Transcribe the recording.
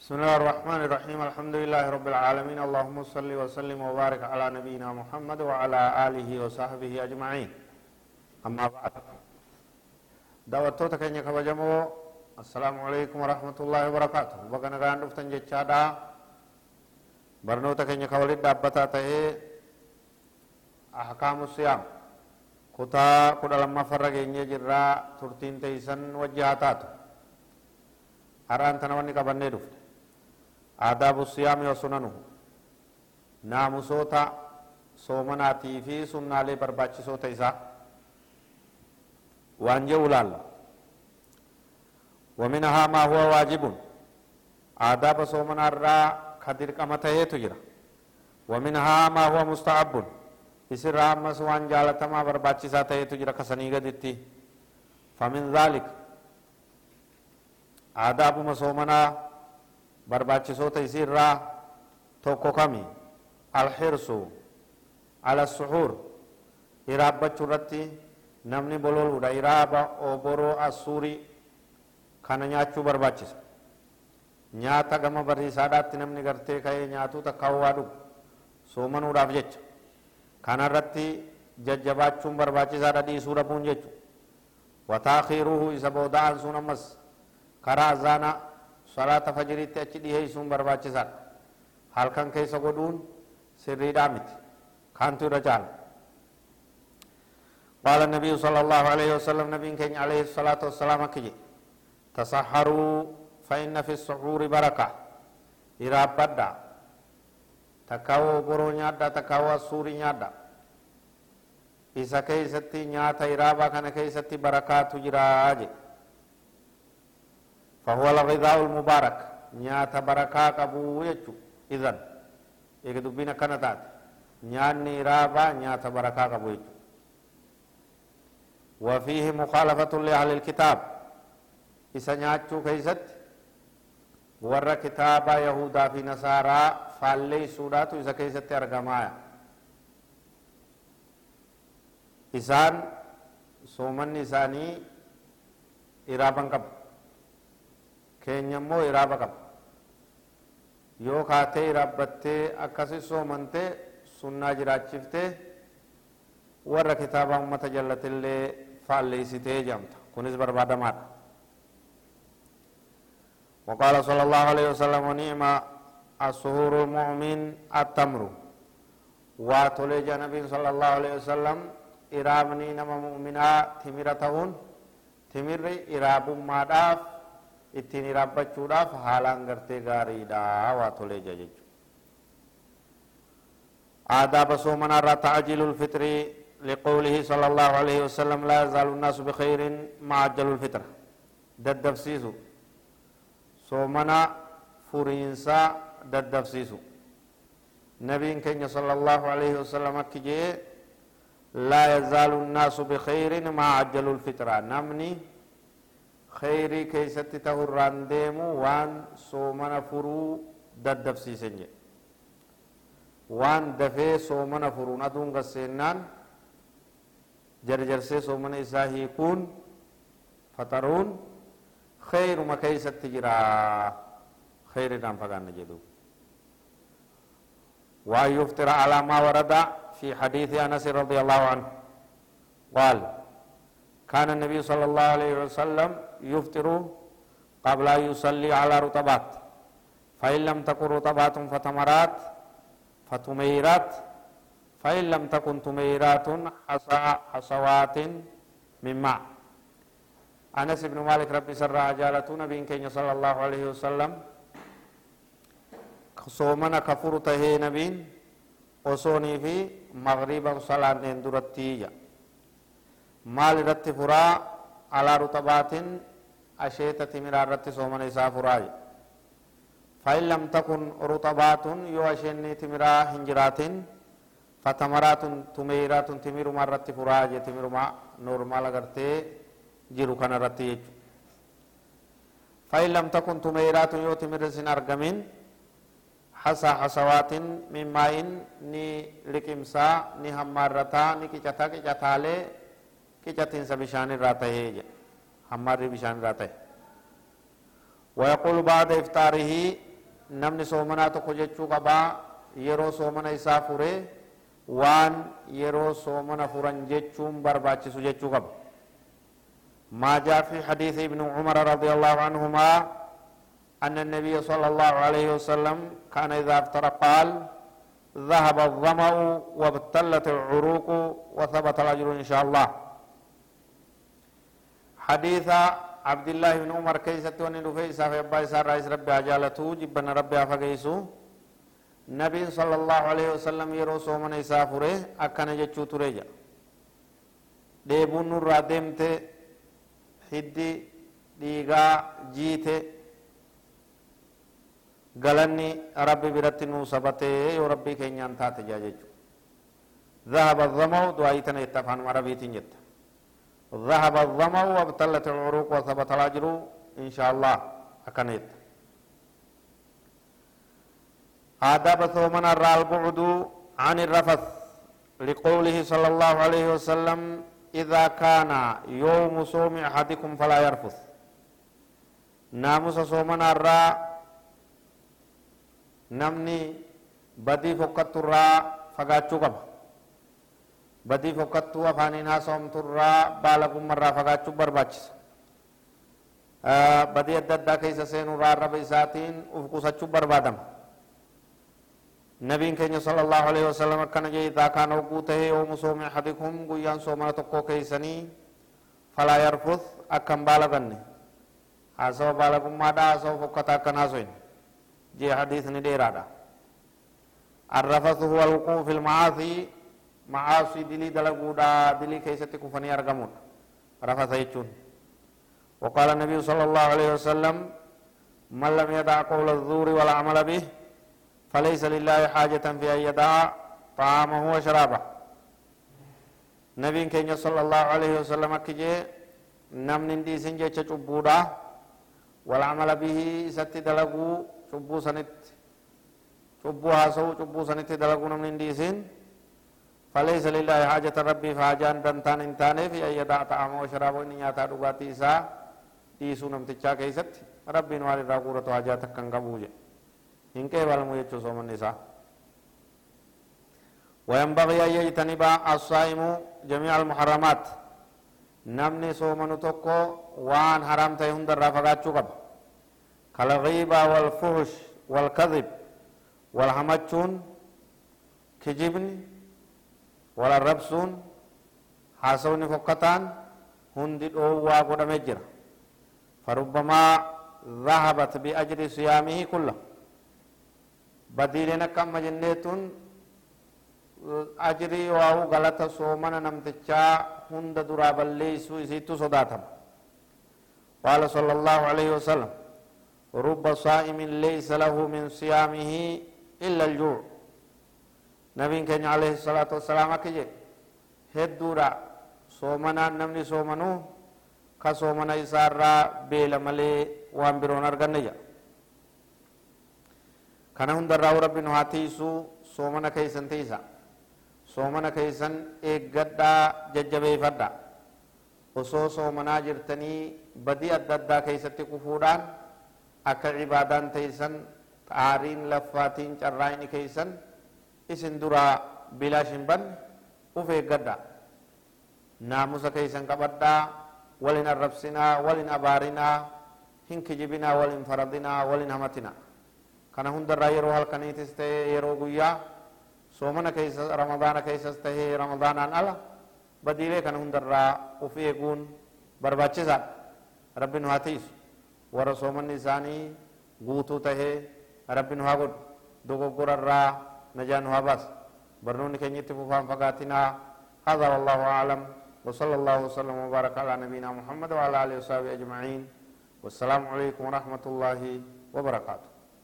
بسم الله الرحمن الرحيم. الحمد لله رب العالمين. اللهم صل وسلم وبارك على نبينا محمد وعلى آله وصحبه أجمعين. أما بعد. دعوتو تكني كبجمو. السلام عليكم ورحمة الله وبركاته. بقنا غان دفتن جتشادا. برنو تكني كولد دابتا تهي. أحكام الصيام. كتا كدا لما فرق جرا ترتين تيسن har'aan tana wanni qabannee dhufne aadaabu siyaami wa sunanuhu naamusoota soomanaatii fi sunnaalee barbaachisoota isaa waan jedhu laalla ومنها ما هو واجب آداب صومنا الراء كدر كما تهيتو ومنها ما هو مستحب اسر رامس وان جالتما برباچي سا تهيتو جرا غدتي فمن ذلك aadaabuma soomanaa barbaachisoota isiirraa tokko kami alxirsu ala suxuur iraabbachuu irratti namni bololuudha iraaba oboroo assuurii kana nyaachuu barbaachisa nyaata gama bariisaadhaatti namni gartee ka'ee nyaatuu takka waa dhugu soomanuudhaaf jecha kana irratti jajjabaachuun barbaachisaadha dhiisuu dhabuun jechu wataakiiruuhu isa booda'an sun ammas karaa azaana salaata fajiriitti achi dhiheeysuun barbaachisaadha halkan keessa godhuun sirriidhaa miti kaantu irra caala قال النبي صلى الله عليه وسلم نبي كين عليه الصلاة والسلام كي تسحروا فإن في السحور بركة إرابدا تكاو برو نيادا تكاو سوري نيادا إذا كيستي نياتا إرابا كان كيستي بركات جراجي فهو الغذاء المبارك. نيات بركة قبو يجو إذن إذا دبنا كنتات. نياني رابا نيات بركة قبو يجو وفيه مخالفة لأهل الكتاب. إذا نياتشو كيست؟ ورى كتاب يهودا في نصارى فاللي سوداتو إذا كيست أرقمايا. إسان سومن إساني إرابا قبو keenya immoo iraaba qaba yoo kaatee iraabbattee akkasi soomantee sunnaa jiraachiftee warra kitaaba ummata jallatillee faalleeysitee jedhamta kunis barbaadamaadha وقال صلى الله عليه وسلم ونعم السهور المؤمن التمر واتولي نبي صلى الله عليه وسلم إرابني نما مؤمنا تمرتهن تمر إراب ما داف ittiin hiraabbachuudhaaf haalaan gartee gaariidha waa tolee jira jechuudha. آداب صومنا تعجيل الفطر لقوله صلى الله عليه وسلم لا يزال الناس بخير مع عجل الفطر ددفسيسو صومنا فرينسا ددفسيسو نبي كenya صلى الله عليه وسلم كجي لا يزال الناس بخير مع عجل الفطر نمني khayrii keeysatti tahurraan deemu waan soomana furuu daddabsiisen jedhe waan dafee soomana furuun aduun gasseennaan jarjarsee soomana isaa hiikuun faxaruun khayruma keeysatti jira khayriidhaan fagaanna jedhu وأن يفطر على ما ورد في حديث أنس رضي الله عنه قال كان النبي صلى الله عليه وسلم يفطر قبل أن يصلي على رطبات. فإن لم تكن رطبات فتمرات فتميرات فإن لم تكن تميرات حصوات من ماء. أنس بن مالك ربي سر عجالة نبي كين صلى الله عليه وسلم. صومنا كفر تهي نبين وصوني في مغربا صلاة اندرتي مال رت فرا على رطبات أشيت تمرا رت صومن إسا فراي فإن لم تكن رطبات يو أشيني تمرا هنجرات فتمرات تميرات تمير ما رت فراي تمير ما نورمال غرتي جيرو كان رت فإن لم تكن تميرات يو تمير سن أرقمين حسا حسوات من ماء ني لكمسا ني همارتا ني كيچتا كيچتالي قicatiinsa bishaan irraa tahee jedhe bishaan irraa tahe ويقول بعد إفطاره tokko jechuu qabaa yeroo soomana isaa furee waan yeroo soomana furan jechuun barbaachisu jechuu qaba ما جاء في حديث ابن عمر رضي الله عنهما أن النبي صلى الله عليه وسلم كان إذا افطر قال ذهب الظمأ وابتلت العروق وثبت الأجر إن شاء الله حديث عبد الله بن عمر كيسة وني رفيسا في أبا إسار رئيس ربي أجالته جبنا ربي أفقيسو. نبي صلى الله عليه وسلم يرو سومن إسافره أكنا جتشو تريجا. ديبون نور ديمته هدي ديغا biratti nuu sabatee yoo rabbii keenyaan taate jaa jechu ذهب الظمأ دعايتنا يتفهم عربيتين جدا ذهب الظمأ وابتلت العروق وثبت الأجر إن شاء الله. أكنيت آداب ثومن الرى البعد عن الرفث لقوله صلى الله عليه وسلم إذا كان يوم صوم أحدكم فلا يرفث. ناموس صومن الرى نمني بدي فقط الرى فقاتشو badii fokkattuu afaaniin haasawamturraa baala gummarraa fagaachuu barbaachisa badii adda addaa keessa seenurraa arraba isaatiin uf qusachuu barbaadama nabiin keenya sala allahu alaihi wasalam akkana jee idaa kaana hogguu tahee yoomu soomi ahadikum guyyaan soomana tokkoo keeysanii falaa yarfus akkan baala ganne haasawa baala gummaadha haasawa fokkata akkan haasoin jee hadiisni dheeraadha هو الوقوع في المعاصي معاصي دلي دلقودا دلي كيست كفني أرقمون رفث يجون وقال النبي صلى الله عليه وسلم من لم يدع قول الزور والعمل به فليس لله حاجة في أن يدع طعامه وشرابه نبي كينيا صلى الله عليه وسلم كجي نم نندي سنجي چبودا والعمل به ست دلقو چبو سنت چبو هاسو چبو سنت دلقو نم نندي سن فليس لله حاجة ربي فاجان دنتان انتاني في أي يدع طعامه وشرابه إن ياتا دقاتي إسا إيسو نمتچا كيست. ربي نوال الراقورة حاجاتك كان قبوجة. إن كيف المو صوم النساء وينبغي أن يجتنب الصائم جميع المحرمات. نمني صومن تكو وان حرام تيهن در رافقات قب. كالغيبة والفحش والكذب. والهمتشون كجبني ربسون حاسوني فقطان هندي دوا قدام جرا فربما ذهبت بأجر صيامه كله. akka amma jenneetun ajrii waa'u galata soomana namtichaa hunda duraa balleeysuu isiittu sodaatama قال صلى الله عليه وسلم رب صائم ليس له من صيامه إلا الجوع. نبي كان عليه الصلاة والسلام أكجي هدورا صومنا نمني صومنو كصومنا إسارا بيل ملي وانبرون أرغنيا kana hundarraa rabbi nu haa tiisu soomana keeysan tiisa soomana keeysan eeggadhaa jajjabeeffadha osoo soomanaa jirtanii badii adda addaa keeysatti kufuudhaan akka cibaadaan teeysan xaariin laffaatiin carraa'ini keeysan isin duraa bilaash hin banne uf eeggadha naamusa keeysan qabadhaa walin arrabsinaa walin abaarinaa hin kijibinaa walin faradinaa walin hamatinaa kana hundarraa yeroo halkaniitis ta'e yeroo guyyaa soomana keessa ramadaana keessas ta'e ramadaanaan ala badiilee kana hundarraa uf eeguun barbaachisaadha rabbi nu haa warra soomanni isaanii guutuu tahee rabbi nu haa dogoggorarraa nu haa baas barnoonni keenyatti fufaan fagaatinaa هذا والله أعلم. وصلى الله وسلم وبارك على نبينا محمد وعلى آله وصحبه أجمعين. والسلام عليكم ورحمة الله وبركاته.